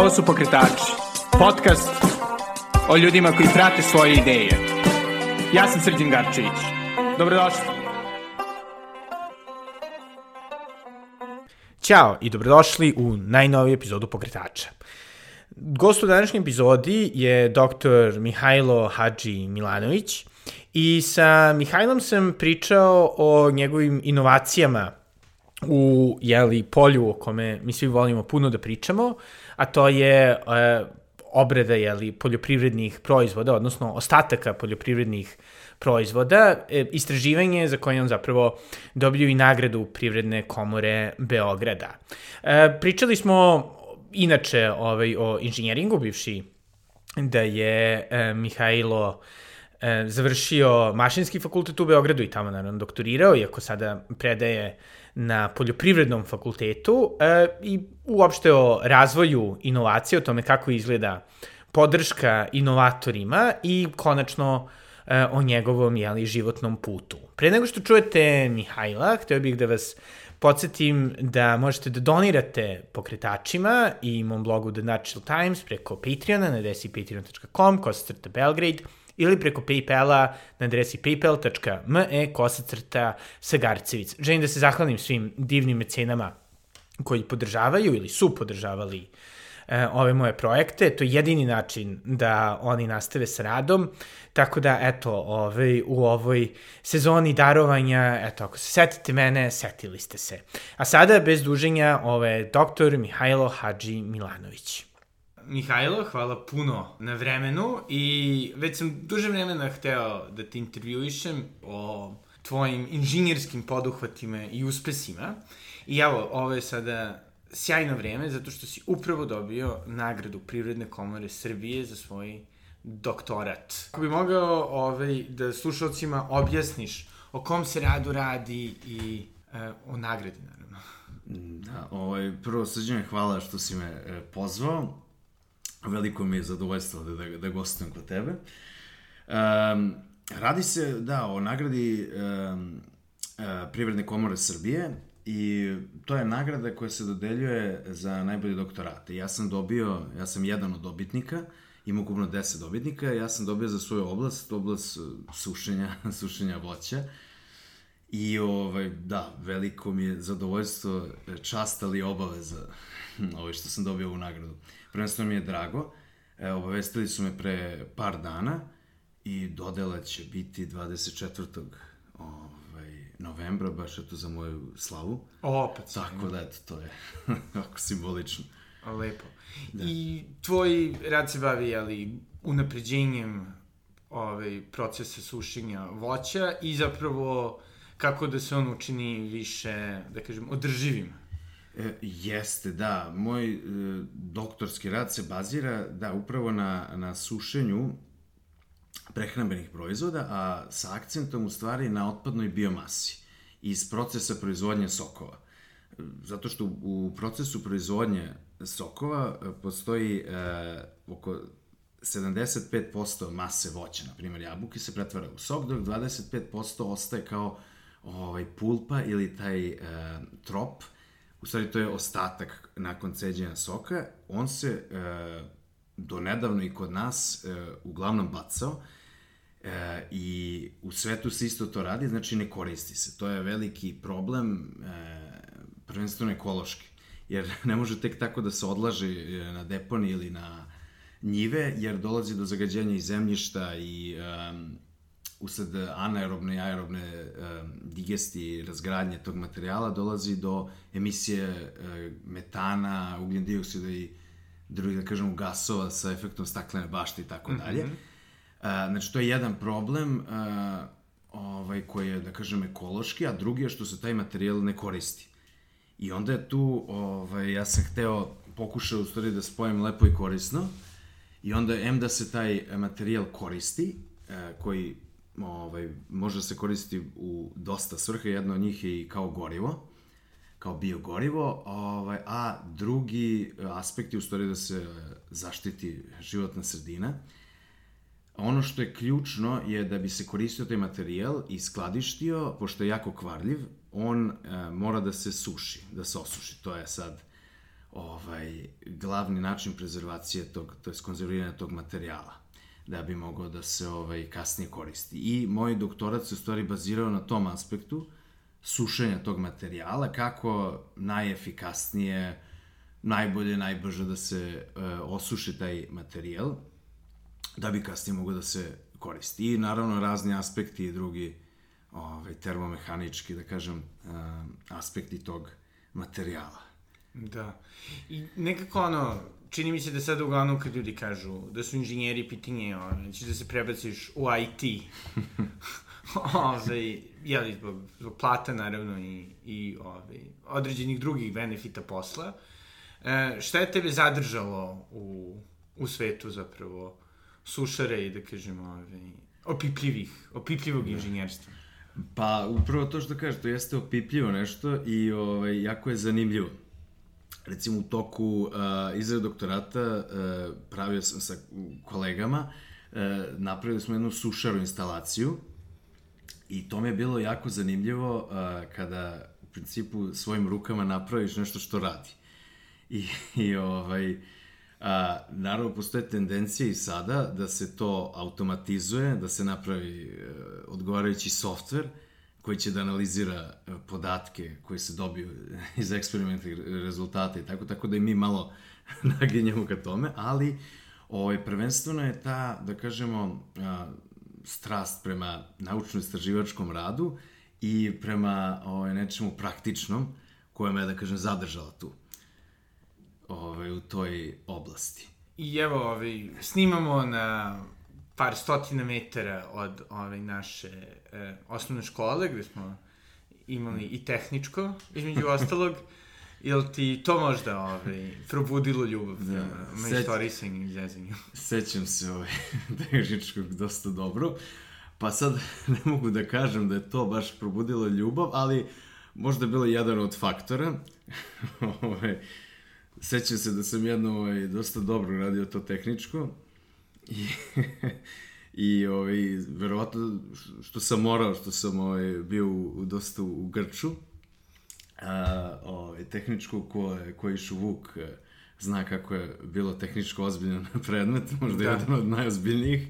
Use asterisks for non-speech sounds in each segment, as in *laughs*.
Ovo su Pokretači, podcast o ljudima koji prate svoje ideje. Ja sam Srđan Garčević. Dobrodošli. Ćao i dobrodošli u najnoviju epizodu Pokretača. Gost u današnjoj epizodi je dr. Mihajlo Hadži Milanović i sa Mihajlom sam pričao o njegovim inovacijama u jeli, polju o kome mi svi volimo puno da pričamo, a to je e, obrada jeli, poljoprivrednih proizvoda, odnosno ostataka poljoprivrednih proizvoda, e, istraživanje za koje on zapravo dobio i nagradu Privredne komore Beograda. E, pričali smo inače ovaj, o inženjeringu, bivši da je e, Mihajlo e, završio mašinski fakultet u Beogradu i tamo naravno doktorirao, iako sada predaje na poljoprivrednom fakultetu e, i uopšte o razvoju inovacije, o tome kako izgleda podrška inovatorima i konačno e, o njegovom jeli, životnom putu. Pre nego što čujete Mihajla, hteo bih da vas podsjetim da možete da donirate pokretačima i mom blogu The Natural Times preko Patreona na desipatreon.com, kosacrta Belgrade, ili preko Paypala na adresi paypal.me kosacrta Sagarcevic. Želim da se zahvalim svim divnim mecenama koji podržavaju ili su podržavali e, ove moje projekte. To je jedini način da oni nastave sa radom. Tako da, eto, ovaj, u ovoj sezoni darovanja, eto, ako se setite mene, setili ste se. A sada, bez duženja, ovaj, doktor Mihajlo Hadži Milanović. Mihajlo, hvala puno na vremenu i već sam duže vremena hteo da te intervjuišem o tvojim inženjerskim poduhvatima i uspesima. I evo, ovo je sada sjajno vreme zato što si upravo dobio nagradu Privredne komore Srbije za svoj doktorat. Ako bi mogao ovaj, da slušalcima objasniš o kom se radu radi i e, o nagradi, naravno. Da, ovaj, prvo, Srđane, hvala što si me e, pozvao veliko mi je zadovoljstvo da, da, da gostujem kod tebe. Um, radi se, da, o nagradi um, uh, Privredne komore Srbije i to je nagrada koja se dodeljuje za najbolje doktorate. Ja sam dobio, ja sam jedan od dobitnika, ima ukupno 10 dobitnika, ja sam dobio za svoju oblast, oblast sušenja, *laughs* sušenja voća. I ovaj, da, veliko mi je zadovoljstvo, čast ali obaveza ovaj, što sam dobio ovu nagradu. Prvenstveno mi je drago, e, obavestili su me pre par dana i dodela će biti 24. Ovaj, novembra, baš eto za moju slavu. O, opet. Tako da, eto, to je *laughs* ako simbolično. Lepo. Da. I tvoj rad se bavi, ali, unapređenjem ovaj, procesa sušenja voća i zapravo kako da se on učini više, da kažem, održivim. E, jeste, da. Moj e, doktorski rad se bazira, da, upravo na, na sušenju prehrambenih proizvoda, a sa akcentom u stvari na otpadnoj biomasi iz procesa proizvodnje sokova. Zato što u procesu proizvodnje sokova e, postoji e, oko 75% mase voća, na primjer jabuke, se pretvara u sok, dok 25% ostaje kao ovaj, pulpa ili taj e, trop, u stvari to je ostatak nakon ceđenja soka, on se e, do nedavno i kod nas e, uglavnom bacao e, i u svetu se isto to radi, znači ne koristi se. To je veliki problem, e, prvenstveno ekološki, jer *laughs* ne može tek tako da se odlaže na deponi ili na njive, jer dolazi do zagađenja i zemljišta i e, usled anaerobne i aerobne um, digestije i razgradnje tog materijala dolazi do emisije uh, metana, ugljen dioksida i drugih, da kažemo, gasova sa efektom staklene bašte i tako mhm. dalje. Znači, to je jedan problem ovaj, koji je, da kažem, ekološki, a drugi je što se taj materijal ne koristi. I onda je tu, ovaj, ja sam hteo, pokušao u stvari da spojim lepo i korisno, i onda, M da se taj materijal koristi, koji ovaj, može se koristiti u dosta svrha, jedna od njih je i kao gorivo, kao biogorivo, ovaj, a drugi aspekt je u stvari da se zaštiti životna sredina. Ono što je ključno je da bi se koristio taj materijal i skladištio, pošto je jako kvarljiv, on e, mora da se suši, da se osuši. To je sad ovaj, glavni način prezervacije tog, to je konzerviranja tog materijala da bi mogao da se ovaj, kasnije koristi. I moj doktorat se u stvari bazirao na tom aspektu sušenja tog materijala, kako najefikasnije, najbolje, najbrže da se uh, osuši taj materijal, da bi kasnije mogao da se koristi. I naravno razni aspekti i drugi ovaj, termomehanički, da kažem, uh, aspekti tog materijala. Da. I nekako ono, čini mi se da sad uglavnom kad ljudi kažu da su inženjeri pitanje, ono, znači da se prebaciš u IT. *laughs* ove, jeli, zbog, zbog plata naravno i, i ove, određenih drugih benefita posla. E, šta je tebe zadržalo u, u svetu zapravo sušare i da kažemo ove, opipljivih, opipljivog da. inženjerstva? Pa, upravo to što kažeš, to jeste opipljivo nešto i ovaj, jako je zanimljivo recimo u toku uh, izrade doktorata uh, pravio sam sa kolegama, uh, napravili smo jednu sušaru instalaciju i to mi je bilo jako zanimljivo uh, kada u principu svojim rukama napraviš nešto što radi. I, i ovaj, a, naravno, postoje tendencije i sada da se to automatizuje, da se napravi uh, odgovarajući softver, koji će da analizira e, podatke koji se dobiju *laughs* iz eksperimentih rezultata i tako, tako da i mi malo *laughs* naginjamo ka tome, ali ovaj, prvenstveno je ta, da kažemo, strast prema naučno-istraživačkom radu i prema ovaj, nečemu praktičnom koja me, da kažem, zadržala tu ovaj, u toj oblasti. I evo, ovaj, snimamo na par stotina metara od ove naše e, osnovne škole, gde smo imali i tehničko, između *laughs* ostalog. Jel ti to možda ovaj, probudilo ljubav da, prema seć... istorisanju i zezanju? Sećam se ovaj, *laughs* tehničkog dosta dobro. Pa sad *laughs* ne mogu da kažem da je to baš probudilo ljubav, ali možda je bilo jedan od faktora. ovaj, sećam se da sam jedno ovaj, dosta dobro radio to tehničko I, *laughs* i ovaj, verovatno što sam morao, što sam ovaj, bio u, dosta u Grču, a, ovaj, tehničko ko, ko je išu Vuk, e, zna kako je bilo tehničko ozbiljno predmet, možda da. jedan od najozbiljnijih.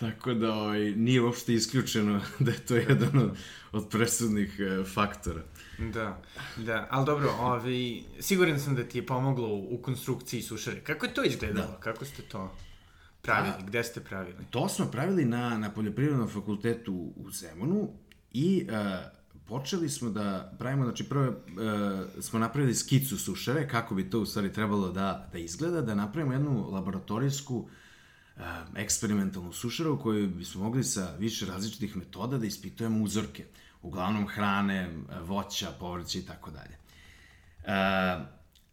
Tako da ovaj, nije uopšte isključeno *laughs* da je to jedan od, od presudnih e, faktora. Da, da, ali dobro, ovaj, siguran sam da ti je pomoglo u, u konstrukciji sušare. Kako je to izgledalo? Da. Kako ste to pravili? A, Gde ste pravili? To smo pravili na, na Poljoprivrednom fakultetu u Zemunu i uh, počeli smo da pravimo, znači prvo uh, smo napravili skicu sušare, kako bi to u stvari trebalo da, da izgleda, da napravimo jednu laboratorijsku uh, eksperimentalnu sušaru koju bismo mogli sa više različitih metoda da ispitujemo uzorke, uglavnom hrane, voća, povrća i tako dalje.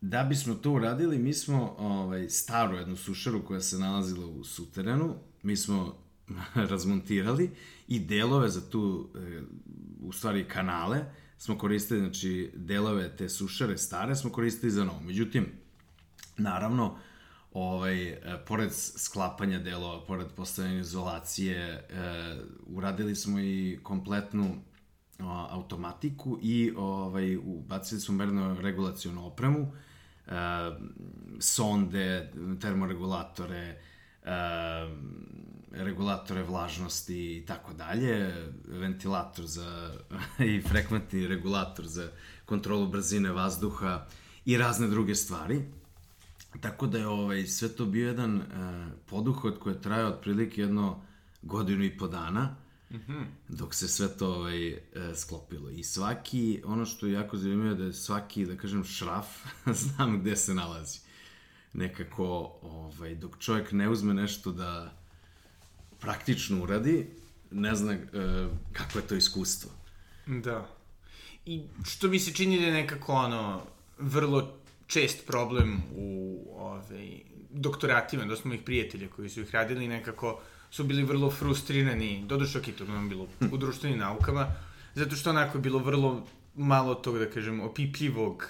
Da bismo to uradili, mi smo ovaj, staru jednu sušaru koja se nalazila u suterenu, mi smo *laughs* razmontirali i delove za tu, e, u stvari kanale, smo koristili, znači delove te sušare stare smo koristili za novo. Međutim, naravno, ovaj, e, pored sklapanja delova, pored postavljanja izolacije, e, uradili smo i kompletnu o, automatiku i ovaj, ubacili smo merno regulacijonu opremu, sonde, termoregulatore, uh, regulatore vlažnosti i tako dalje, ventilator za *laughs* i frekventni regulator za kontrolu brzine vazduha i razne druge stvari. Tako da je ovaj, sve to bio jedan uh, poduhod koji je trajao otprilike jedno godinu i po dana. Mm -hmm. dok se sve to ovaj, e, sklopilo. I svaki, ono što je jako zanimljivo da je svaki, da kažem, šraf, *laughs* znam gde se nalazi. Nekako, ovaj, dok čovjek ne uzme nešto da praktično uradi, ne zna e, kako je to iskustvo. Da. I što mi se čini da je nekako ono, vrlo čest problem u ovaj, doktoratima, da smo ih prijatelja koji su ih radili nekako su bili vrlo frustrirani, doduše ok, to nam bilo u društvenim naukama, zato što onako je bilo vrlo malo tog, da kažem, opipljivog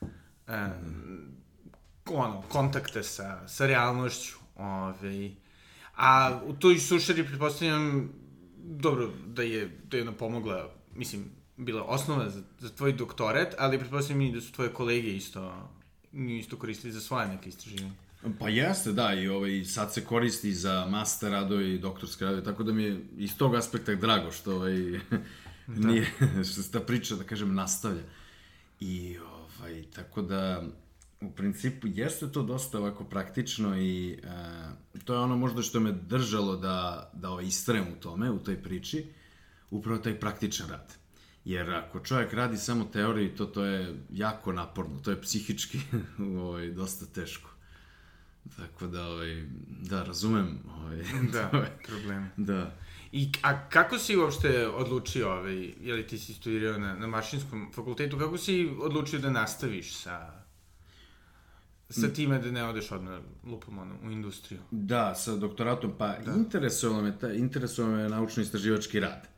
um, ono, kontakta sa, sa realnošću. Ove, ovaj. a u toj sušari, pretpostavljam, dobro, da je, da je ona pomogla, mislim, bila osnova za, za tvoj doktorat, ali pretpostavljam i da su tvoje kolege isto isto koristili za svoje neke istraživanje. Pa jeste, da, i ovaj, sad se koristi za master radove i doktorske radove, tako da mi je iz tog aspekta drago što ovaj, da. nije, *laughs* što se ta priča, da kažem, nastavlja. I, ovaj, tako da, u principu, jeste to dosta ovako praktično i e, to je ono možda što me držalo da, da ovaj, istrajem u tome, u toj priči, upravo taj praktičan rad. Jer ako čovjek radi samo teoriju, to, to je jako naporno, to je psihički *laughs* ovaj, dosta teško. Tako da, ovaj, da, razumem. Ovaj, *laughs* da, problem. Da. I, a kako si uopšte odlučio, ovaj, je li ti si studirao na, na mašinskom fakultetu, kako si odlučio da nastaviš sa, sa time da ne odeš odmah, lupom, ono, u industriju? Da, sa doktoratom, pa da. interesovalo me, ta, interesovalo me naučno-istraživački rad.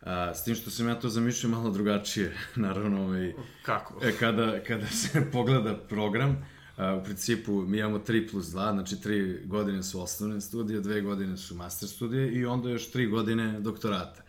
A, s tim što sam ja to zamišljao malo drugačije, *laughs* naravno, ovaj, Kako? E, kada, kada se pogleda program, u principu mi imamo 3 plus 2, znači 3 godine su osnovne studije, 2 godine su master studije i onda još 3 godine doktorata.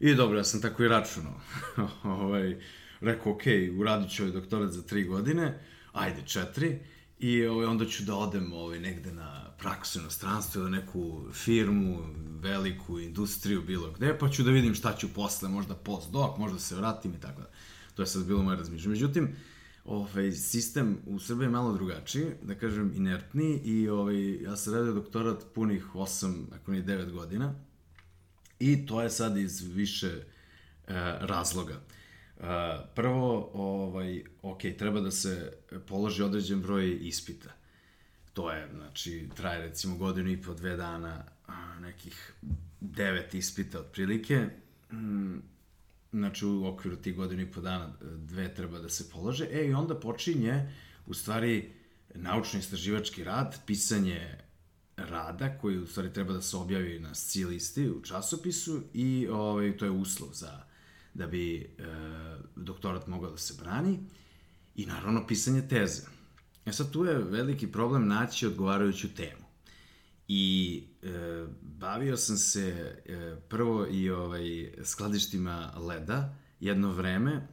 I dobro, ja sam tako i računao. *laughs* ovaj, rekao, ok, uradit ću ovaj doktorat za 3 godine, ajde 4, i ovaj, onda ću da odem ovaj, negde na praksu inostranstvo ili neku firmu, veliku industriju, bilo gde, pa ću da vidim šta ću posle, možda postdoc, možda se vratim i tako da. To je sad bilo moje razmišljanje. Međutim, ovaj, sistem u Srbiji je malo drugačiji, da kažem inertniji i ovaj, ja sam radio doktorat punih 8, ako nije 9 godina i to je sad iz više e, razloga. Uh, prvo, ovaj, ok, treba da se položi određen broj ispita. To je, znači, traje recimo godinu i po, dve dana, nekih devet ispita otprilike. Mm, znači, u okviru tih godinu i po dana dve treba da se polože. E, i onda počinje, u stvari, naučno-istraživački rad, pisanje rada koji u stvari treba da se objavi na SCI listi u časopisu i ovaj, to je uslov za da bi e, doktorat mogao da se brani i naravno pisanje teze. E sad tu je veliki problem naći odgovarajuću temu. I e, bavio sam se e, prvo i ovaj skladištima leda jedno vreme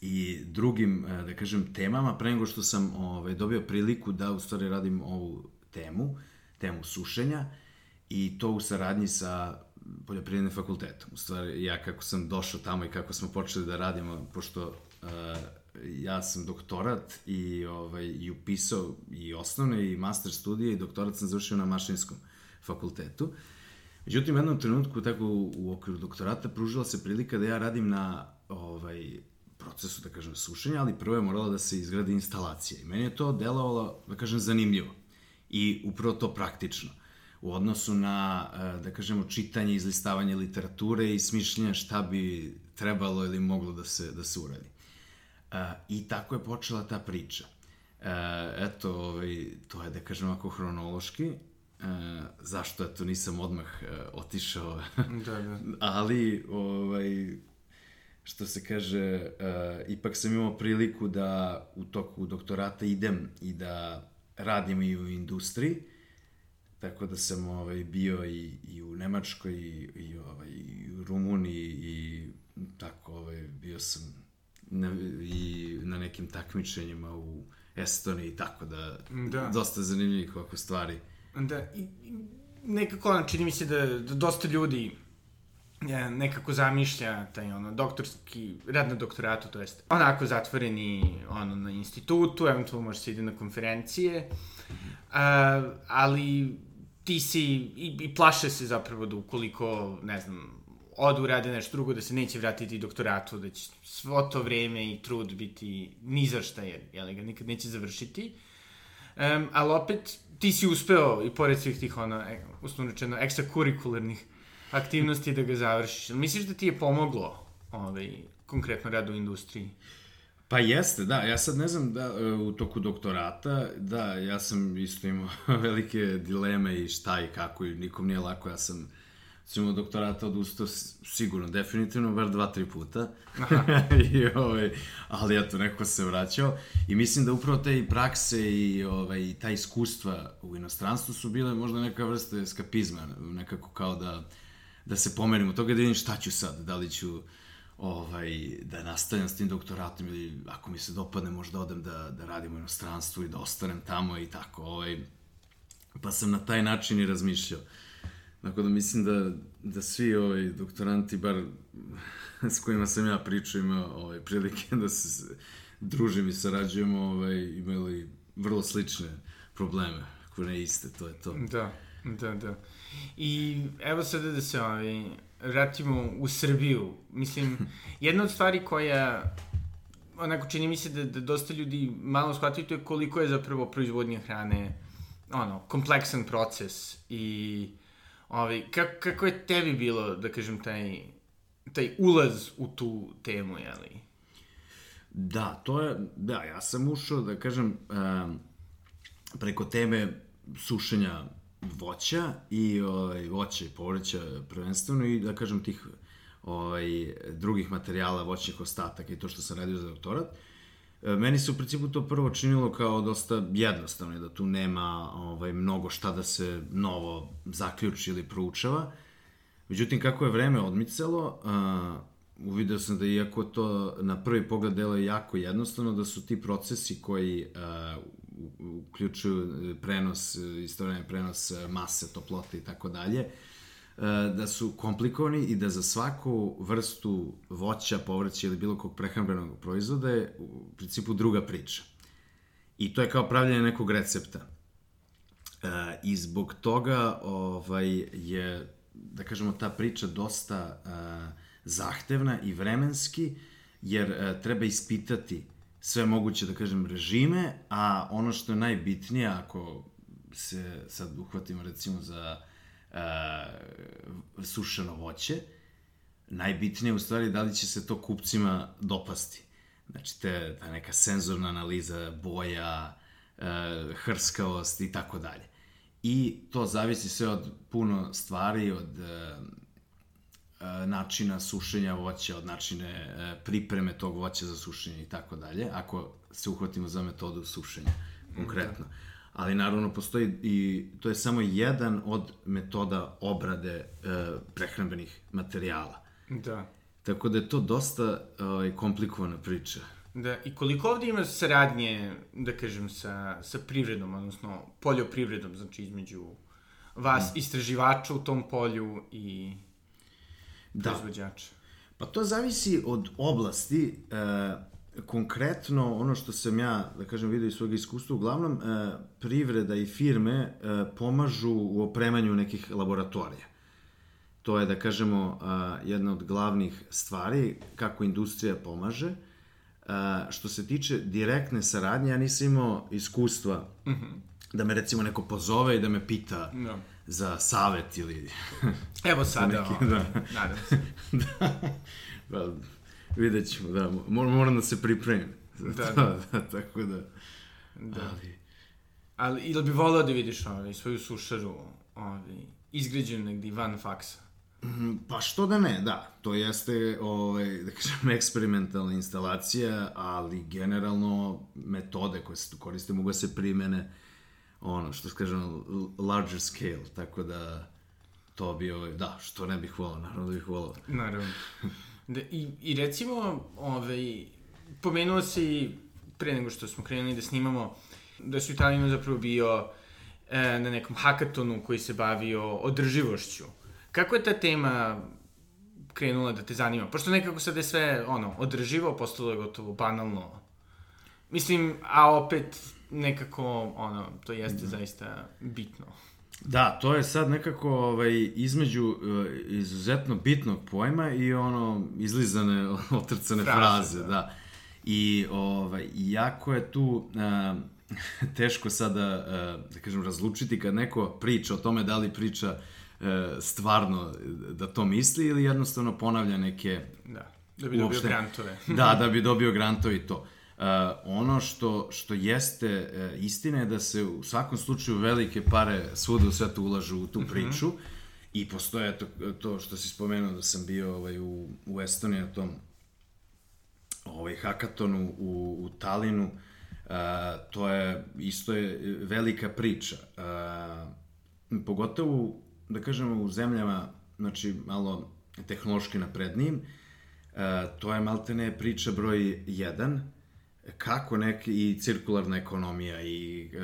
i drugim, e, da kažem, temama, pre nego što sam ovaj, dobio priliku da u stvari radim ovu temu, temu sušenja, i to u saradnji sa poljoprivrednim fakultetom. U stvari, ja kako sam došao tamo i kako smo počeli da radimo, pošto uh, ja sam doktorat i, ovaj, i upisao i osnovne i master studije i doktorat sam završio na mašinskom fakultetu. Međutim, u jednom trenutku, tako u, okviru doktorata, pružila se prilika da ja radim na ovaj, procesu, da kažem, sušenja, ali prvo je morala da se izgradi instalacija. I meni je to delovalo, da kažem, zanimljivo. I upravo to praktično u odnosu na, e, da kažemo, čitanje, izlistavanje literature i smišljenja šta bi trebalo ili moglo da se, da se uradi. E, I tako je počela ta priča. E, eto, ovaj, to je, da kažem, ako hronološki, zašto, eto, nisam odmah otišao, da, da. *laughs* ali, ovaj, što se kaže, uh, ipak sam imao priliku da u toku doktorata idem i da radim i u industriji, Tako da sam ovaj, bio i, i u Nemačkoj i, i, ovaj, i u Rumuniji i tako ovaj, bio sam na, i na nekim takmičenjima u Estoniji, tako da, da. dosta zanimljivih ovako stvari. Da, i, nekako, čini mi se da, da dosta ljudi nekako zamišlja taj ono doktorski rad na doktoratu, to jest onako zatvoreni ono na institutu, eventualno može se ide na konferencije, uh, ali ti si, i, i plaše se zapravo da ukoliko, ne znam, odu rade nešto drugo, da se neće vratiti doktoratu, da će svo to vreme i trud biti ni za šta, jer, jel, ga nikad neće završiti. Um, ali opet, ti si uspeo, i pored svih tih, ono, e, uslovno rečeno, ekstrakurikularnih aktivnosti da ga završiš. Misliš da ti je pomoglo ovaj, konkretno rad u industriji? Pa jeste, da. Ja sad ne znam da u toku doktorata, da, ja sam isto imao *laughs* velike dileme i šta i kako i nikom nije lako. Ja sam recimo doktorata odustao sigurno, definitivno, bar dva, tri puta. *laughs* I, ovaj, ali eto, neko se vraćao. I mislim da upravo te i prakse i ovaj, ta iskustva u inostranstvu su bile možda neka vrsta eskapizma, nekako kao da, da se pomerim od toga da vidim šta ću sad, da li ću ovaj, da nastavljam s tim doktoratom ili ako mi se dopadne možda odem da, da radim u inostranstvu i da ostanem tamo i tako. Ovaj, pa sam na taj način i razmišljao. Tako da mislim da, da svi ovaj, doktoranti, bar s kojima sam ja pričao, imao ovaj, prilike da se družim i sarađujemo, ovaj, imali vrlo slične probleme, ako ne iste, to je to. Da, da, da. I evo sada da se ovaj, vratimo u Srbiju. Mislim, *laughs* jedna od stvari koja onako čini mi se da, da dosta ljudi malo shvataju to je koliko je zapravo proizvodnja hrane ono, kompleksan proces i ovaj, kako, kako je tebi bilo, da kažem, taj, taj ulaz u tu temu, jeli? Da, to je, da, ja sam ušao, da kažem, um, preko teme sušenja voća i ovaj, voća i povrća prvenstveno i da kažem tih ovaj, drugih materijala, voćnih ostataka i to što sam radio za doktorat. E, meni se u principu to prvo činilo kao dosta jednostavno, da tu nema ovaj, mnogo šta da se novo zaključi ili proučava. Međutim, kako je vreme odmicalo, uh, uvideo sam da iako to na prvi pogled delo je jako jednostavno, da su ti procesi koji uh, uključuju prenos, istovremeni prenos mase, toplote i tako dalje, da su komplikovani i da za svaku vrstu voća, povrća ili bilo kog prehrambenog proizvoda je u principu druga priča. I to je kao pravljanje nekog recepta. E, I zbog toga ovaj, je, da kažemo, ta priča dosta e, zahtevna i vremenski, jer e, treba ispitati sve moguće, da kažem, režime, a ono što je najbitnije, ako se sad uhvatimo recimo za uh, sušeno voće, najbitnije u stvari da li će se to kupcima dopasti. Znači, te, ta neka senzorna analiza boja, uh, hrskavost i tako dalje. I to zavisi sve od puno stvari, od uh, načina sušenja voća, od načine pripreme tog voća za sušenje i tako dalje, ako se uhvatimo za metodu sušenja konkretno. Da. Ali naravno postoji i to je samo jedan od metoda obrade e, prehrambenih materijala. Da. Tako da je to dosta e, komplikovana priča. Da, i koliko ovde ima saradnje, da kažem, sa, sa privredom, odnosno poljoprivredom, znači između vas, mm. istraživača u tom polju i da. proizvođača? Pa to zavisi od oblasti. E, konkretno, ono što sam ja, da kažem, vidio iz svog iskustva, uglavnom, e, privreda i firme e, pomažu u opremanju nekih laboratorija. To je, da kažemo, e, jedna od glavnih stvari kako industrija pomaže. Što se tiče direktne saradnje, ja nisam imao iskustva mm -hmm. da me recimo neko pozove i da me pita no. Da. za savet ili... Evo *laughs* sada, da. nadam se. *laughs* da. Vidjet ćemo, da, moram, moram da se pripremim. Da, *laughs* da. da, tako da. Da. Ali... Ali, ili bi volao da vidiš ovaj, svoju sušaru ovaj, izgrađenu negdje van faksa? Mhm, pa što da ne, da. To jeste, ovaj, da kažem, *laughs* eksperimentalna instalacija, ali generalno metode koje se tu koriste mogu da se primene ono, što se kažem, larger scale, tako da to bi, ovaj, da, što ne bih volao, naravno da bih volao. Naravno. *laughs* Da, i, I recimo, ovaj, pomenuo si pre nego što smo krenuli da snimamo, da si u zapravo bio e, na nekom hakatonu koji se bavio održivošću. Kako je ta tema krenula da te zanima? Pošto nekako sad je sve, ono, održivo, postalo je gotovo banalno. Mislim, a opet nekako, ono, to jeste mm. zaista bitno. Da, to je sad nekako ovaj, između uh, izuzetno bitnog pojma i ono izlizane, *laughs* otrcane fraze, fraze da. da. I ovaj, jako je tu uh, *laughs* teško sada, uh, da kažem, razlučiti kad neko priča o tome da li priča uh, stvarno da to misli ili jednostavno ponavlja neke... Da, da bi uopšte, dobio grantove. *laughs* da, da bi dobio grantove i to. Uh, ono što, što jeste uh, istina je da se u svakom slučaju velike pare svuda u svetu ulažu u tu mhm. priču mm -hmm. i postoje to, to što si spomenuo da sam bio ovaj, u, u Estoniji na tom ovaj, hakatonu u, u Talinu, uh, to je isto je velika priča. Uh, pogotovo, da kažemo, u zemljama, znači, malo tehnološki naprednijim, to je maltene priča broj 1, kako neki i cirkularna ekonomija i e,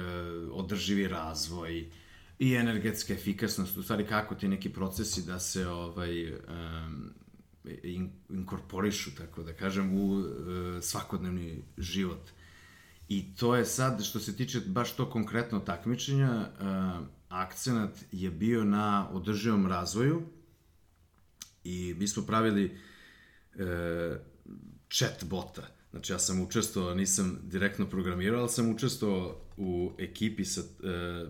održivi razvoj i energetska efikasnost, u stvari kako ti neki procesi da se ovaj in, inkorporišu, tako da kažem, u uh, svakodnevni život. I to je sad, što se tiče baš to konkretno takmičenja, uh, akcenat je bio na održivom razvoju i mi smo pravili uh, chat bota. Znači ja sam učestvovao, nisam direktno programirao, ali sam učestvovao u ekipi sa uh,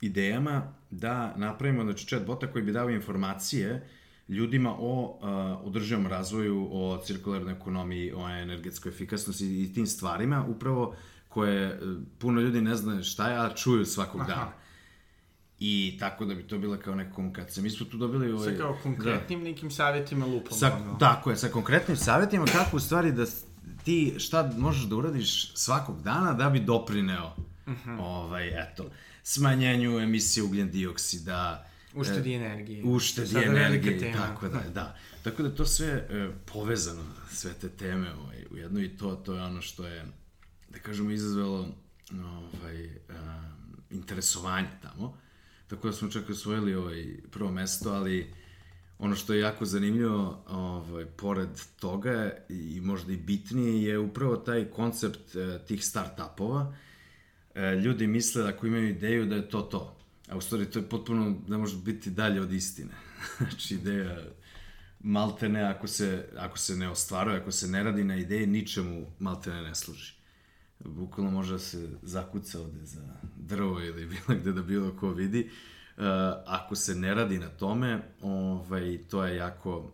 idejama da napravimo znači, chat bota koji bi dao informacije ljudima o uh, održivom razvoju, o cirkularnoj ekonomiji, o energetskoj efikasnosti i tim stvarima, upravo koje uh, puno ljudi ne zna šta je, a čuju svakog Aha. dana. I tako da bi to bila kao neka komunikacija. Mi smo tu dobili... Ovaj, sa kao konkretnim da, nekim savjetima lupom. Sa, ono. Tako je, sa konkretnim savjetima kako u stvari da ti šta možeš da uradiš svakog dana da bi doprineo uh mhm. -huh. ovaj, eto, smanjenju emisije ugljen dioksida, Uštedi e, energije. Uštedi energije, tako da, da. Tako da to sve e, povezano, sve te teme ovaj, u jedno i to, to je ono što je, da kažemo, izazvalo ovaj, e, interesovanje tamo. Tako da smo čak osvojili ovaj, prvo mesto, ali ono što je jako zanimljivo, ovaj, pored toga i možda i bitnije, je upravo taj koncept e, tih start-upova. E, ljudi misle da ako imaju ideju da je to to A u stvari to je potpuno, ne može biti dalje od istine. *laughs* znači ideja maltene ako se, ako se ne ostvaruje, ako se ne radi na ideji, ničemu maltene ne služi. Bukvalno može da se zakuca ovde za drvo ili bilo gde da bilo ko vidi. Uh, ako se ne radi na tome, ovaj, to je jako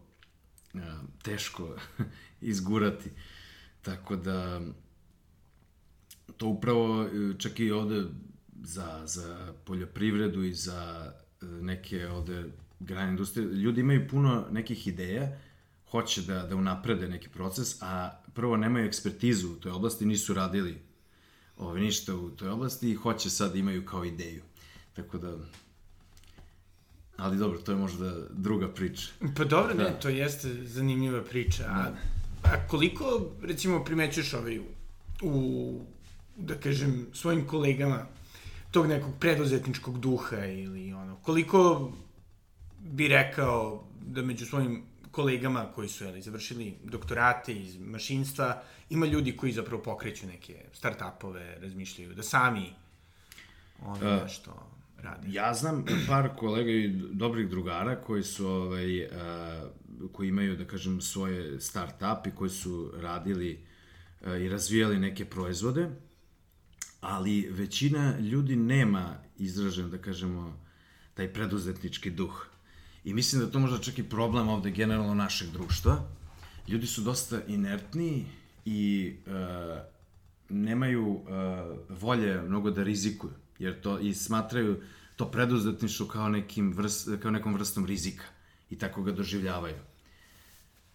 uh, teško *laughs* izgurati. Tako da, to upravo, čak i ovde za, za poljoprivredu i za neke ovde grane industrije, ljudi imaju puno nekih ideja, hoće da, da unaprede neki proces, a prvo nemaju ekspertizu u toj oblasti, nisu radili ove, ništa u toj oblasti i hoće sad imaju kao ideju. Tako da, ali dobro, to je možda druga priča. Pa dobro, da. ne, to jeste zanimljiva priča. A, da. a koliko, recimo, primećuješ ovaj u, da kažem, svojim kolegama tog nekog preduzetničkog duha ili ono, koliko bi rekao da među svojim kolegama koji su jeli, završili doktorate iz mašinstva, ima ljudi koji zapravo pokreću neke start-upove, razmišljaju da sami ono nešto rade. Ja znam par kolega i dobrih drugara koji su ovaj, uh, koji imaju, da kažem, svoje start-up i koji su radili uh, i razvijali neke proizvode ali većina ljudi nema izražen, da kažemo, taj preduzetnički duh. I mislim da to možda čak i problem ovde generalno našeg društva. Ljudi su dosta inertni i uh, nemaju uh, volje mnogo da rizikuju, jer to i smatraju to preduzetništvo kao, nekim vrst, kao nekom vrstom rizika i tako ga doživljavaju.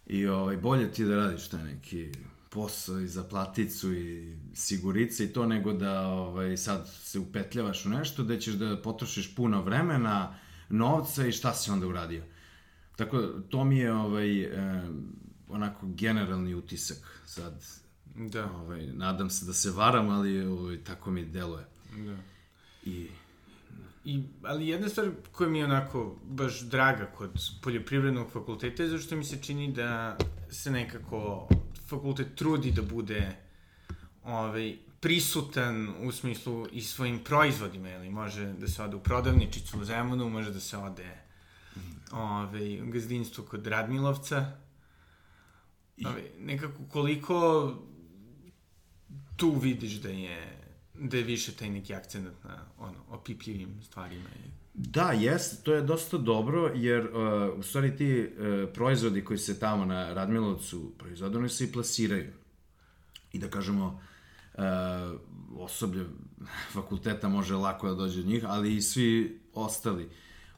I ovaj, bolje ti da radiš taj neki posao i za platicu i sigurice i to, nego da ovaj, sad se upetljavaš u nešto, da ćeš da potrošiš puno vremena, novca i šta si onda uradio. Tako, to mi je ovaj, eh, onako generalni utisak sad. Da. Ovaj, nadam se da se varam, ali ovaj, tako mi deluje. Da. I I, ali jedna stvar koja mi je onako baš draga kod poljoprivrednog fakulteta je zašto mi se čini da se nekako fakultet trudi da bude ovaj, prisutan u smislu i svojim proizvodima, ili može da se ode u prodavničicu u Zemunu, može da se ode ovaj, u gazdinstvo kod Radmilovca. Ovaj, nekako koliko tu vidiš da je da je više taj neki akcent na ono, opipljivim stvarima. Da, jest, to je dosta dobro, jer uh, u stvari ti uh, proizvodi koji se tamo na Radmilovcu proizvode, oni se i plasiraju. I da kažemo, uh, osoblje fakulteta može lako da dođe od njih, ali i svi ostali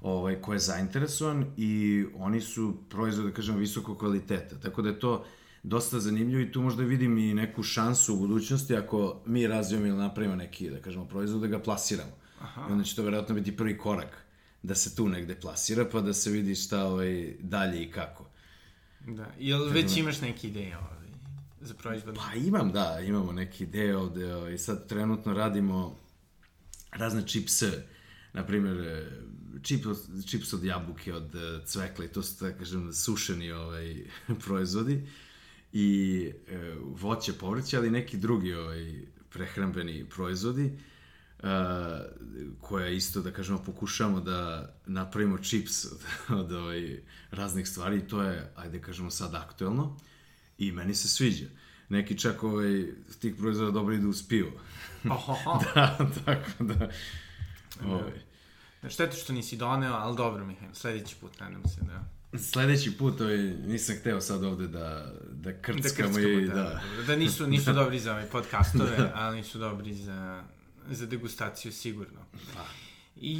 ovaj, ko je zainteresovan i oni su proizvode, da kažemo, visokog kvaliteta. Tako da je to dosta zanimljivo i tu možda vidim i neku šansu u budućnosti ako mi razvijemo ili napravimo neki, da kažemo, proizvod, da ga plasiramo. Aha. I onda će to verovatno biti prvi korak da se tu negde plasira, pa da se vidi šta ovaj, dalje i kako. Da, jel već imaš neke ideje ovaj, za proizvod? Pa imam, da, imamo neke ideje ovde i ovaj, sad trenutno radimo razne čipse, na primjer, čip, čips od jabuke, od e, cvekla i to su, da kažem, sušeni ovaj, *laughs* proizvodi i e, voće, povrće, ali neki drugi ovaj, prehrambeni proizvodi uh, koje isto, da kažemo, pokušamo da napravimo čips od, od ovaj, raznih stvari i to je, ajde kažemo, sad aktuelno i meni se sviđa. Neki čak ovaj, tih proizvoda dobro idu uz pivo. *laughs* Da, tako da... Ovaj. Šteta što nisi doneo, ali dobro, Mihajl, sledeći put, nadam se da... Sledeći put ovaj, nisam hteo sad ovde da, da krckamo, da krckamo i da... Da, da nisu, nisu *laughs* dobri za ove podcastove, da. ali nisu dobri za, za degustaciju sigurno. Pa. I,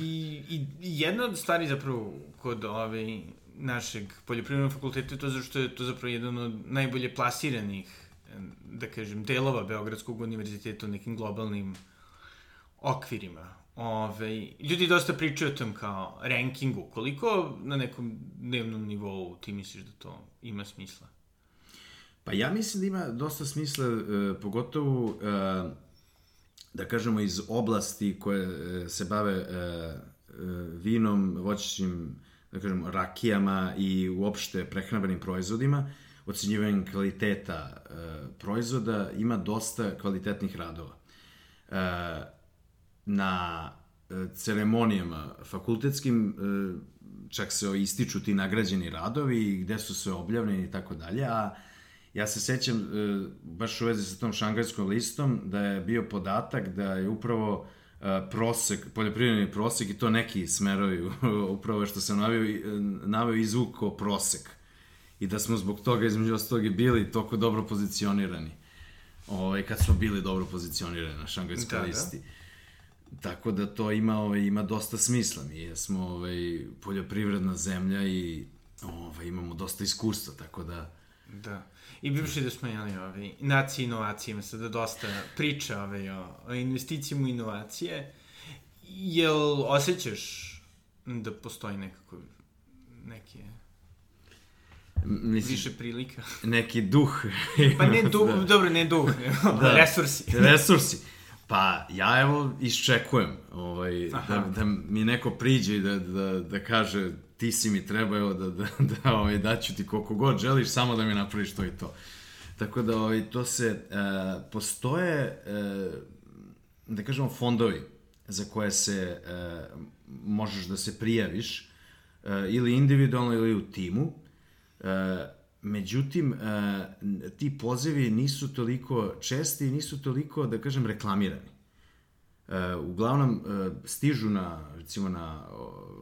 I jedna od stvari zapravo kod ove našeg poljoprivrednog fakulteta je to zašto je to zapravo jedan od najbolje plasiranih da kažem, delova Beogradskog univerziteta u nekim globalnim okvirima. Ove, ljudi dosta pričaju o tom kao rankingu. Koliko na nekom dnevnom nivou ti misliš da to ima smisla? Pa ja mislim da ima dosta smisla, e, pogotovo e, da kažemo iz oblasti koje e, se bave e, e, vinom, voćićnim, da kažemo, rakijama i uopšte prehrambenim proizvodima, ocenjivanjem kvaliteta e, proizvoda, ima dosta kvalitetnih radova. E, na e, ceremonijama fakultetskim e, čak se ističu ti nagrađeni radovi gde su sve objavljeni i tako dalje, a ja se sećam e, baš u vezi sa tom šangajskom listom da je bio podatak da je upravo prosek, poljoprivredni prosek i to neki smerovi *laughs* upravo što sam navio, navio izvuk kao prosek i da smo zbog toga između ostalog i bili toliko dobro pozicionirani ovaj, kad smo bili dobro pozicionirani na šangajskoj da, da. listi. Da Tako da to ima, ovaj, ima dosta smisla. Mi smo ovaj, poljoprivredna zemlja i ovaj, imamo dosta iskustva, tako da... Da. I bivši da smo jeli ovaj, nacije inovacije, ima sada dosta priča ovaj, o, o investicijama u inovacije. Jel osjećaš da postoji nekako neke Mislim, više prilika. Neki duh. pa ne duh, *laughs* da. dobro, ne duh, da. resursi. resursi. Pa, ja evo iščekujem ovaj, da, da mi neko priđe i da, da, da kaže ti si mi treba, evo, da, da, da ovaj, daću ti koliko god želiš, samo da mi napraviš to i to. Tako da, ovaj, to se, e, postoje, e, da kažemo, fondovi za koje se e, možeš da se prijaviš, e, ili individualno ili u timu, e, Međutim, e, ti pozivi nisu toliko česti i nisu toliko, da kažem, reklamirani. E, uglavnom, e, stižu na, recimo, na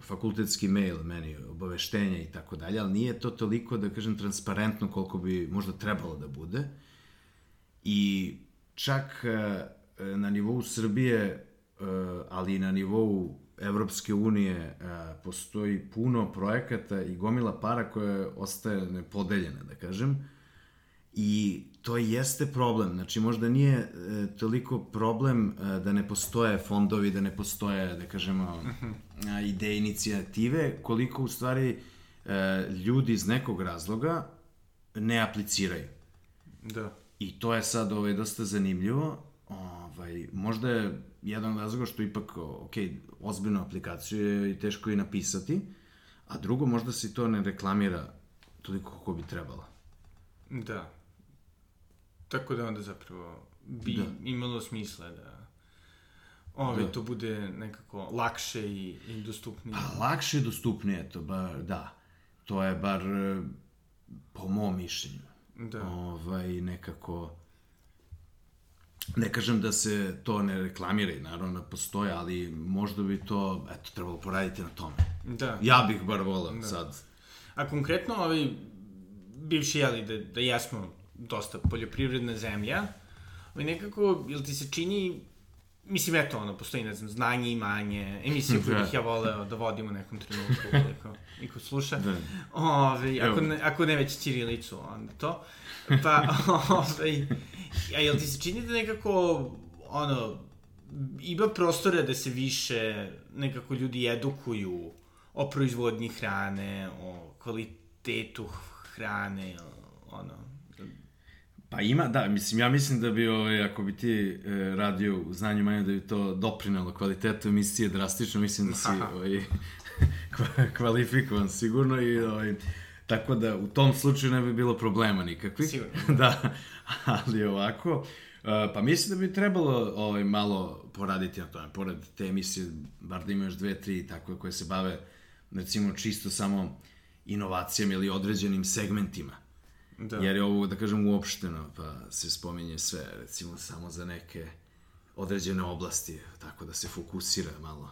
fakultetski mail meni obaveštenja i tako dalje, ali nije to toliko, da kažem, transparentno koliko bi možda trebalo da bude. I čak na nivou Srbije, ali i na nivou Evropske unije e, postoji puno projekata i gomila para koja ostaje nepodeljena, da kažem. I to jeste problem. Znači, možda nije e, toliko problem e, da ne postoje fondovi, da ne postoje, da kažemo, uh ideje, inicijative, koliko u stvari ljudi iz nekog razloga ne apliciraju. Da. I to je sad ovaj, dosta zanimljivo. Ovaj, možda je jedan od razloga što ipak, ok, ozbiljnu aplikaciju je i teško i napisati, a drugo, možda se to ne reklamira toliko kako bi trebalo. Da. Tako da onda zapravo bi da. imalo smisla da Ove, da. to bude nekako lakše i, i dostupnije. Pa lakše i dostupnije, to bar, da. To je bar po mom mišljenju. Da. Ovaj, nekako Ne kažem da se to ne reklamira i naravno da postoje, ali možda bi to, eto, trebalo poraditi na tome. Da. Ja bih bar volao da. sad. A konkretno, ovaj, bivši, jeli, da, da jesmo dosta poljoprivredna zemlja, ovaj, nekako, jel ti se čini Mislim, eto, ono, postoji, ne znam, znanje, imanje, emisiju koju *laughs* bih ja voleo da vodim u nekom trenutku, *laughs* koliko niko sluša. Da. Ove, ako, ne, ako ne već Cirilicu, onda to. Pa, *laughs* ove, a jel ti se čini da nekako, ono, ima prostora da se više nekako ljudi edukuju o proizvodnji hrane, o kvalitetu hrane, ono, Pa ima, da, mislim, ja mislim da bi, ovaj, ako bi ti e, radio u znanju manje, da bi to doprinalo kvalitetu emisije drastično, mislim da si ovaj, *laughs* kvalifikovan sigurno i ovaj, tako da u tom slučaju ne bi bilo problema nikakvi. Sigurno. *laughs* da, ali ovako, e, pa mislim da bi trebalo ovaj, malo poraditi na tome, pored te emisije, bar da imaš dve, tri tako koje se bave, recimo, čisto samo inovacijama ili određenim segmentima Da. Jer je ovo, da kažem, uopšteno, pa se spominje sve, recimo, samo za neke određene oblasti, tako da se fokusira malo.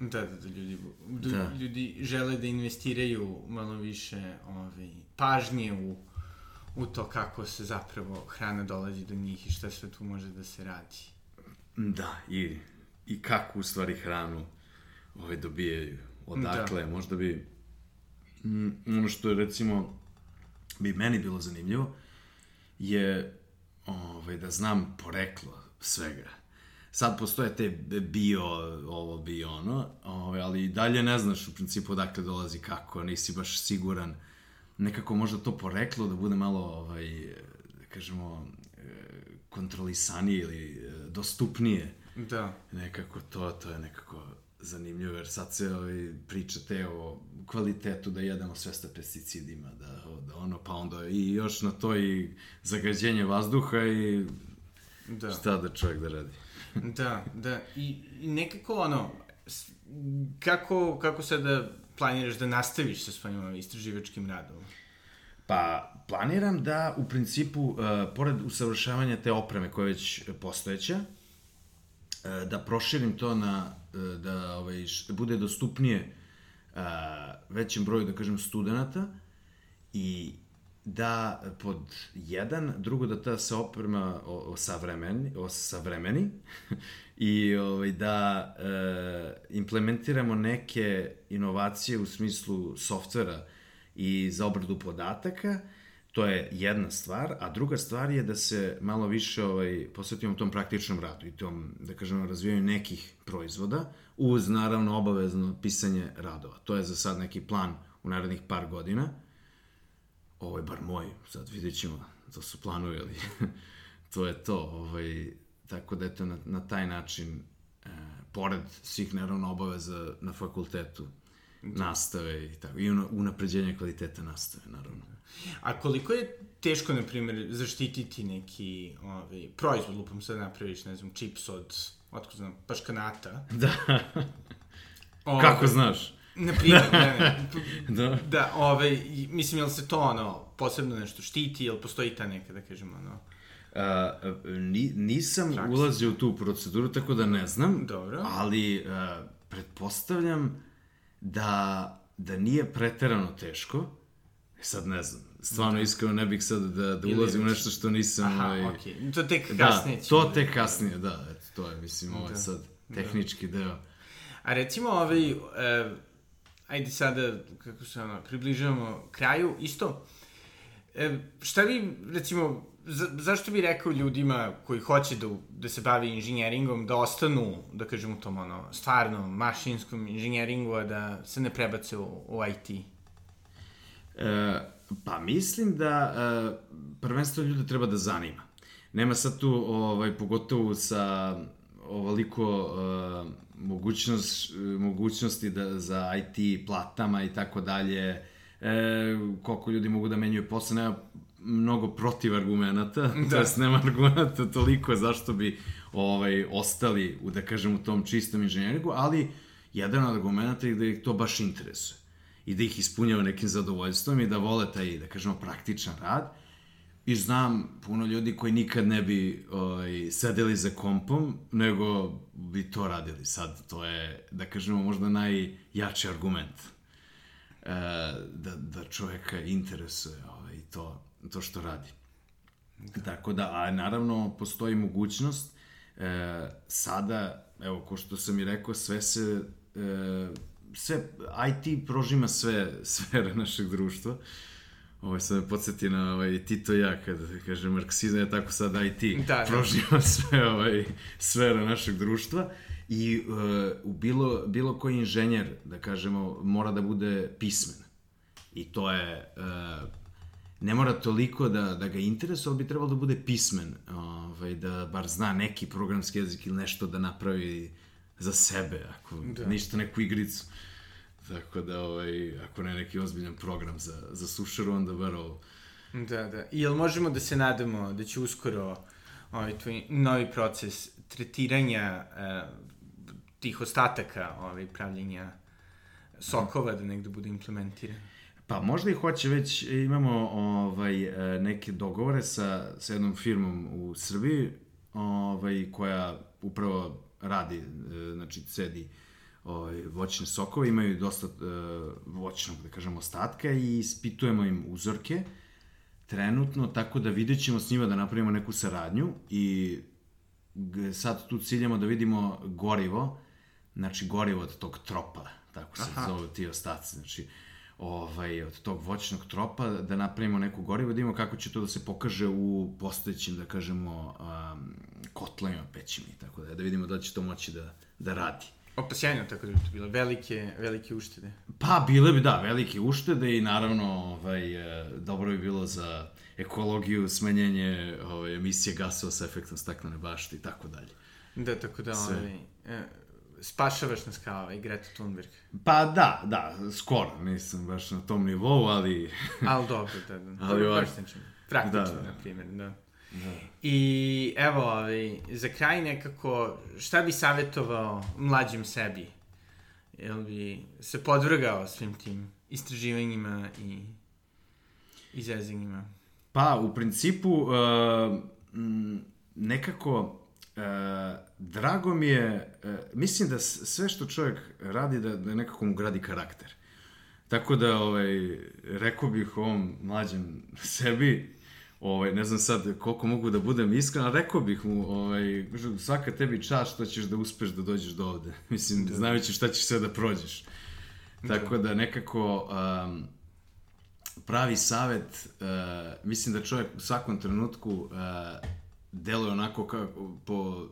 Da, da, da, ljudi, da. ljudi žele da investiraju malo više ovaj, pažnje u, u to kako se zapravo hrana dolazi do njih i šta sve tu može da se radi. Da, i, i kako u stvari hranu ovaj, dobijaju, odakle, da. možda bi mm, ono što je recimo bi meni bilo zanimljivo je ovaj, da znam poreklo svega. Sad postoje te bio, ovo, bio ono, ovaj, ali i dalje ne znaš u principu odakle dolazi kako, nisi baš siguran. Nekako možda to poreklo da bude malo, ovaj, da kažemo, e, kontrolisanije ili e, dostupnije. Da. Nekako to, to je nekako zanimljivo, jer sad se ovaj, pričate o kvalitetu da jedemo sve sa pesticidima, da, da ono, pa onda i još na to i zagađenje vazduha i da. šta da čovjek da radi. *laughs* da, da, i, i nekako ono, kako, kako da planiraš da nastaviš sa svojim istraživačkim radom? Pa, planiram da, u principu, uh, pored usavršavanja te opreme koja je već postojeća, uh, da proširim to na da ovaj, bude dostupnije a, većem broju, da kažem, studenta i da pod jedan, drugo da ta se oprema o, o savremeni, o savremeni *laughs* i ovaj, da e, implementiramo neke inovacije u smislu softvera i za obradu podataka To je jedna stvar, a druga stvar je da se malo više ovaj, posvetimo tom praktičnom radu i tom, da kažemo, razvijanju nekih proizvoda, uz naravno obavezno pisanje radova. To je za sad neki plan u narednih par godina. Ovo je bar moj, sad vidjet ćemo, to su planovi, ali *laughs* to je to. Ovaj, tako da eto, na, na taj način, e, pored svih naravno obaveza na fakultetu, nastave i tako, i unapređenje kvaliteta nastave, naravno. A koliko je teško, na primjer, zaštititi neki ovaj, proizvod, lupom sad napraviš, ne znam, čips od, otko znam, paškanata. *laughs* Da. Ovaj, Kako znaš? Na primjer, *laughs* ne, ne. da. Da, ovaj, mislim, jel se to, ono, posebno nešto štiti, jel postoji ta neka, da kažemo, ono... Uh, ni, nisam Praksa. ulazio u tu proceduru, tako da ne znam. Dobro. Ali, uh, pretpostavljam da, da nije preterano teško sad ne znam, stvarno da. iskreno ne bih sad da, da ulazim u nešto što nisam... Aha, ovaj... okej, okay. to tek da, kasnije. Da, to tek kasnije, da, eto, to je, mislim, ovo je da. sad da. tehnički da. deo. A recimo, ovaj, uh, ajde sada, kako se ono, približavamo kraju, isto, e, šta bi, recimo, za, zašto bi rekao ljudima koji hoće da, da se bavi inženjeringom, da ostanu, da kažem u tom, ono, stvarno, mašinskom inženjeringu, a da se ne prebace u, u IT? E, pa mislim da e, prvenstveno ljude treba da zanima. Nema sad tu, ovaj, pogotovo sa ovoliko e, mogućnost, mogućnosti da, za IT platama i tako dalje, e, koliko ljudi mogu da menjuju posle, nema mnogo protiv argumenta, da. *laughs* to jest nema argumenta toliko zašto bi ovaj, ostali u, da kažem, u tom čistom inženjeringu, ali jedan od argumenta je da ih to baš interesuje i da ih ispunjava nekim zadovoljstvom i da vole taj, da kažemo, praktičan rad. I znam puno ljudi koji nikad ne bi ovaj, sedeli za kompom, nego bi to radili. Sad, to je, da kažemo, možda najjači argument. E, da, da čoveka interesuje ovaj, to, to što radi. Da. Tako da, a naravno, postoji mogućnost e, sada, evo, ko što sam i rekao, sve se e, sve, IT prožima sve sfere našeg društva. Ovo sad me podsjeti na ovaj, Tito ja, kada kaže marksizam je tako sad IT da, da. prožima *laughs* sve ovaj, sfere našeg društva i uh, u bilo, bilo koji inženjer, da kažemo, mora da bude pismen. I to je uh, ne mora toliko da, da ga interesuje, ali bi trebalo da bude pismen, ovaj, da bar zna neki programski jezik ili nešto da napravi za sebe, ako da. ništa neku igricu. Tako da, ovaj, ako ne neki ozbiljan program za, za sušaru, onda bar ovo. Da, da. I jel možemo da se nadamo da će uskoro ovaj tvoj novi proces tretiranja uh, tih ostataka ovaj, pravljenja sokova da negde bude implementiran? Pa možda i hoće već, imamo ovaj, e, neke dogovore sa, sa jednom firmom u Srbiji ovaj, koja upravo radi, e, znači cedi ovaj, voćne sokove, imaju dosta uh, voćnog, da kažemo, ostatka i ispitujemo im uzorke trenutno, tako da vidjet ćemo s njima da napravimo neku saradnju i sad tu ciljamo da vidimo gorivo, znači gorivo od tog tropa, tako se Aha. zove ti ostaci, znači ovaj, od tog voćnog tropa, da napravimo neku gorivo, da vidimo kako će to da se pokaže u postojećim, da kažemo, um, kotlanima, pećima i tako da, da vidimo da će to moći da, da radi. Opa, sjajno, tako da bi to bilo velike, velike uštede. Pa, bile bi, da, velike uštede i naravno, ovaj, e, dobro bi bilo za ekologiju, smanjenje ovaj, emisije gasova sa efektom staklene bašte i tako dalje. Da, tako da, Sve. ovaj, e, spašavaš nas kao ovaj Greta Thunberg. Pa da, da, skoro, nisam baš na tom nivou, ali... *laughs* ali dobro, da, da. *laughs* ali ovak... Praktično, da, da. na primjer, da. Da. I evo, ovaj, za kraj nekako, šta bi savjetovao mlađim sebi? Jel bi se podvrgao svim tim istraživanjima i izrezinjima? Pa, u principu, uh, nekako, drago mi je, uh, mislim da sve što čovjek radi, da, da nekako mu gradi karakter. Tako da, ovaj, rekao bih ovom mlađem *laughs* sebi, Ovaj, ne znam sad koliko mogu da budem iskren, ali rekao bih mu, ovaj, svaka tebi čast što ćeš da uspeš da dođeš do ovde. *laughs* Mislim, da. znajući šta ćeš sve da prođeš. Da. Tako da nekako um, pravi savet, uh, mislim da čovjek u svakom trenutku uh, deluje onako kako, po,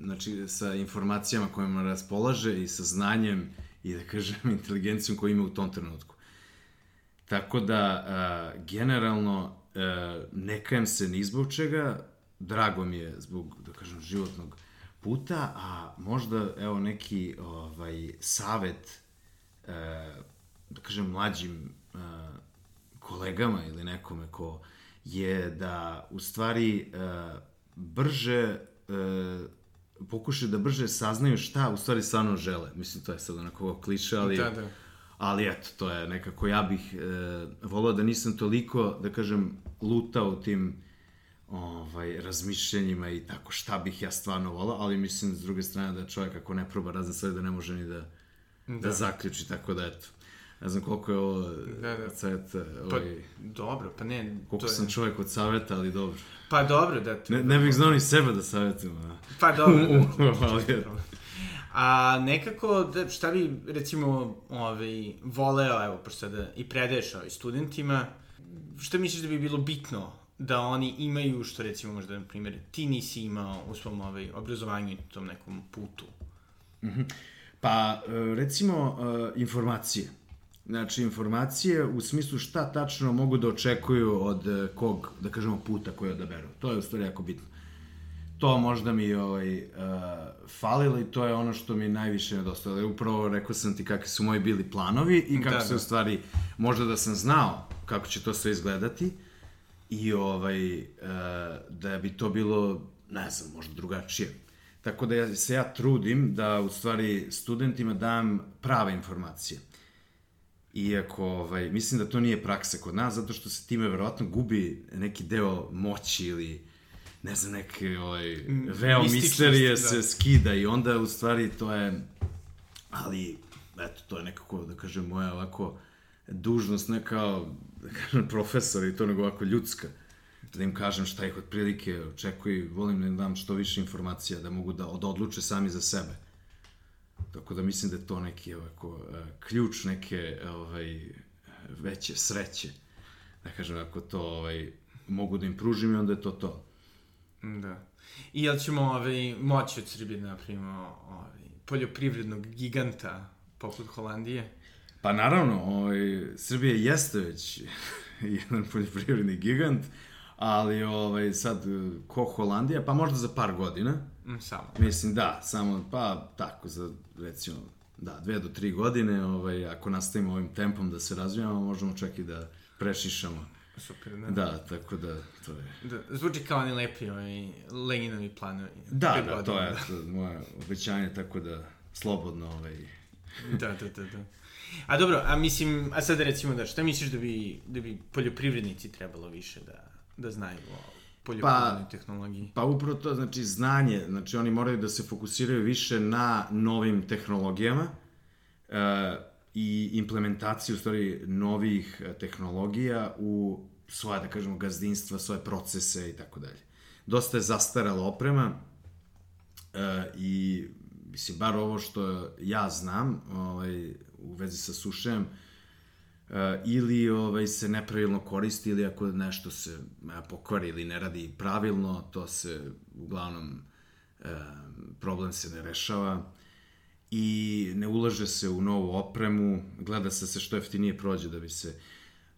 znači, sa informacijama kojima raspolaže i sa znanjem i da kažem *laughs* inteligencijom koju ima u tom trenutku. Tako da, uh, generalno, e, ne kajem se ni zbog čega, drago mi je zbog, da kažem, životnog puta, a možda, evo, neki ovaj, savet, e, da kažem, mlađim e, kolegama ili nekome ko je da, u stvari, e, brže e, pokušaju da brže saznaju šta u stvari stvarno žele. Mislim, to je sad onako kliše, ali... Da, da. Ali eto, to je nekako, ja bih e, volao da nisam toliko, da kažem, lutao tim ovaj, razmišljenjima i tako šta bih ja stvarno volao, ali mislim s druge strane da čovjek ako ne proba razne stvari da ne može ni da, da. da zaključi, tako da eto. Ne znam koliko je ovo da, da. savjeta. Pa, ovaj, dobro, pa ne... Koliko to sam je... čovjek od savjeta, ali dobro. Pa dobro, da... Ne, ne bih znao ni sebe da savjetujem. A... Pa dobro. *laughs* da, ali, A nekako, da, šta bi, recimo, ovaj, voleo, evo, pošto sada i predaješ ovaj, studentima, šta misliš da bi bilo bitno da oni imaju, što recimo možda, na primjer, ti nisi imao u svom ovaj, obrazovanju i tom nekom putu? Mm -hmm. Pa, e, recimo, e, informacije. Znači, informacije u smislu šta tačno mogu da očekuju od e, kog, da kažemo, puta koji odaberu. To je u stvari jako bitno. To možda mi ovaj, uh, falilo i to je ono što mi najviše nedostalo. Upravo rekao sam ti kakvi su moji bili planovi i kako da, se da. u stvari, možda da sam znao kako će to sve izgledati i ovaj, uh, da bi to bilo, ne znam, možda drugačije. Tako da ja, se ja trudim da u stvari studentima dam prave informacije. Iako, ovaj, mislim da to nije praksa kod nas, zato što se time verovatno gubi neki deo moći ili ne znam, neke ovaj, veo misterije da. se skida i onda u stvari to je, ali eto, to je nekako, da kažem, moja ovako dužnost, ne kao, da kažem, profesor i to nego ovako ljudska, da im kažem šta ih otprilike očekuje, volim da im dam što više informacija, da mogu da, da odluče sami za sebe. Tako da mislim da je to neki ovako e, ključ neke ovaj, veće sreće. Da kažem, ako to ovaj, mogu da im pružim i onda je to to. Da. I jel ćemo ovaj, moći od Srbije da napravimo ovaj, poljoprivrednog giganta poput Holandije? Pa naravno, ovaj, Srbija jeste već *laughs* jedan poljoprivredni gigant, ali ovaj, sad, ko Holandija, pa možda za par godina. Mm, samo. Mislim, da, samo, pa tako, za, recimo, da, dve do tri godine, ovaj, ako nastavimo ovim tempom da se razvijamo, možemo čak i da prešišamo. Super, da. Da, tako da, to je... Da, zvuči kao oni lepi, ovaj, Leninovi planovi. Da, da, to godina, je to, moje obećanje, tako da slobodno, ovaj, Da, da, da, da. A dobro, a mislim, a sad recimo da, šta misliš da bi, da bi poljoprivrednici trebalo više da, da znaju o poljoprivrednoj Pa- tehnologiji? Pa upravo to, znači znanje, znači oni moraju da se fokusiraju više na novim tehnologijama e, i implementaciju, u stvari, novih e, tehnologija u svoje, da kažemo, gazdinstva, svoje procese i tako dalje. Dosta je zastarala oprema e, i, mislim, bar ovo što ja znam ovaj, u vezi sa sušajem, Uh, ili ovaj, se nepravilno koristi ili ako nešto se uh, pokvari ili ne radi pravilno, to se uglavnom uh, problem se ne rešava i ne ulaže se u novu opremu, gleda se se što jeftinije prođe da bi se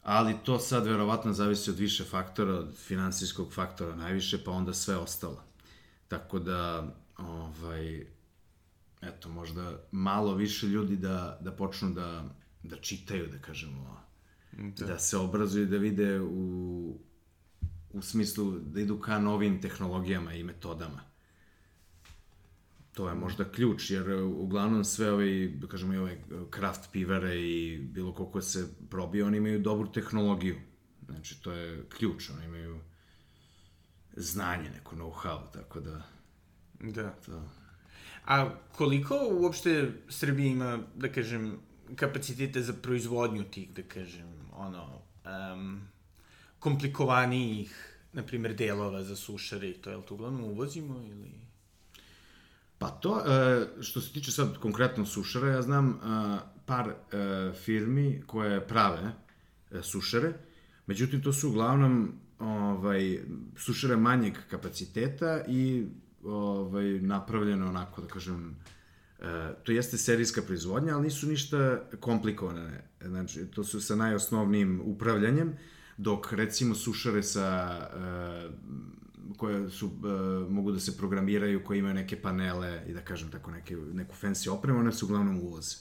ali to sad verovatno zavisi od više faktora, od finansijskog faktora najviše, pa onda sve ostalo. Tako da, ovaj, eto, možda malo više ljudi da, da počnu da, da čitaju, da kažemo, da. da se obrazuju, da vide u, u smislu da idu ka novim tehnologijama i metodama. To je možda ključ, jer uglavnom sve ove, da kažemo, i ove kraft pivare i bilo koliko se probije, oni imaju dobru tehnologiju. Znači, to je ključ, oni imaju znanje, neko know-how, tako da... Da. To... A koliko uopšte Srbija ima, da kažem, kapacitete za proizvodnju tih, da kažem, ono, um, komplikovanijih, na primjer, delova za sušare i to, jel to uglavnom uvozimo ili... Pa to, e, što se tiče sad konkretno sušara, ja znam e, par e, firmi koje prave sušare, međutim to su uglavnom ovaj, sušare manjeg kapaciteta i ovaj, napravljeno onako, da kažem, to jeste serijska proizvodnja, ali nisu ništa komplikovane. Znači, to su sa najosnovnijim upravljanjem, dok recimo sušare sa e, koje su, uh, mogu da se programiraju, koje imaju neke panele i da kažem tako neke, neku fancy opremu, one su uglavnom uvoze.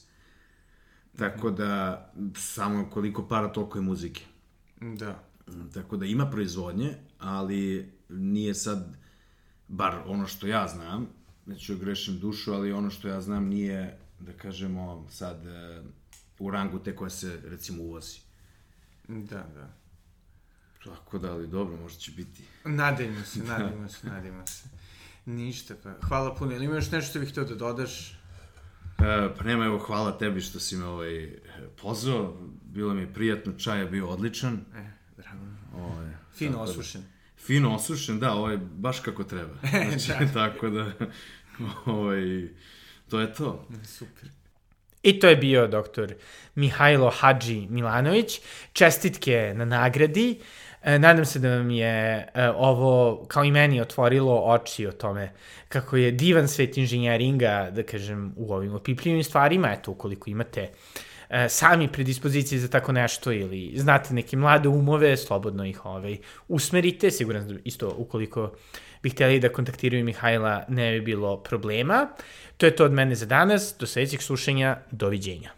Tako da, samo koliko para, toliko je muzike. Da. Tako da ima proizvodnje, ali nije sad, bar ono što ja znam, neću grešim dušu, ali ono što ja znam nije, da kažemo, sad uh, u rangu te koje se, recimo, uvozi. Da, da. Tako da, ali dobro, možda će biti. Nadajmo se, *laughs* nadajmo se, nadajmo se. Ništa, pa hvala puno. Ili ima još nešto što bih htio da dodaš? E, pa nema, evo, hvala tebi što si me ovaj, pozvao. Bilo mi je prijatno, čaj je bio odličan. E, drago. Ovaj, Fino tako da- osušen. Fino osušen, da, ovaj, baš kako treba. *laughs* Znači, Da. tako da, *laughs* to je to. Super. I to je bio doktor Mihajlo Hadži Milanović. Čestitke na nagradi. E, nadam se da vam je e, ovo, kao i meni, otvorilo oči o tome kako je divan svet inženjeringa, da kažem, u ovim opipljivim stvarima. Eto, ukoliko imate e, sami predispozicije za tako nešto ili znate neke mlade umove, slobodno ih ovaj, usmerite. Siguran sam da isto ukoliko bi hteli da kontaktiraju Mihajla ne bi bilo problema. To je to od mene za danas. Do sledećeg slušanja. Doviđenja.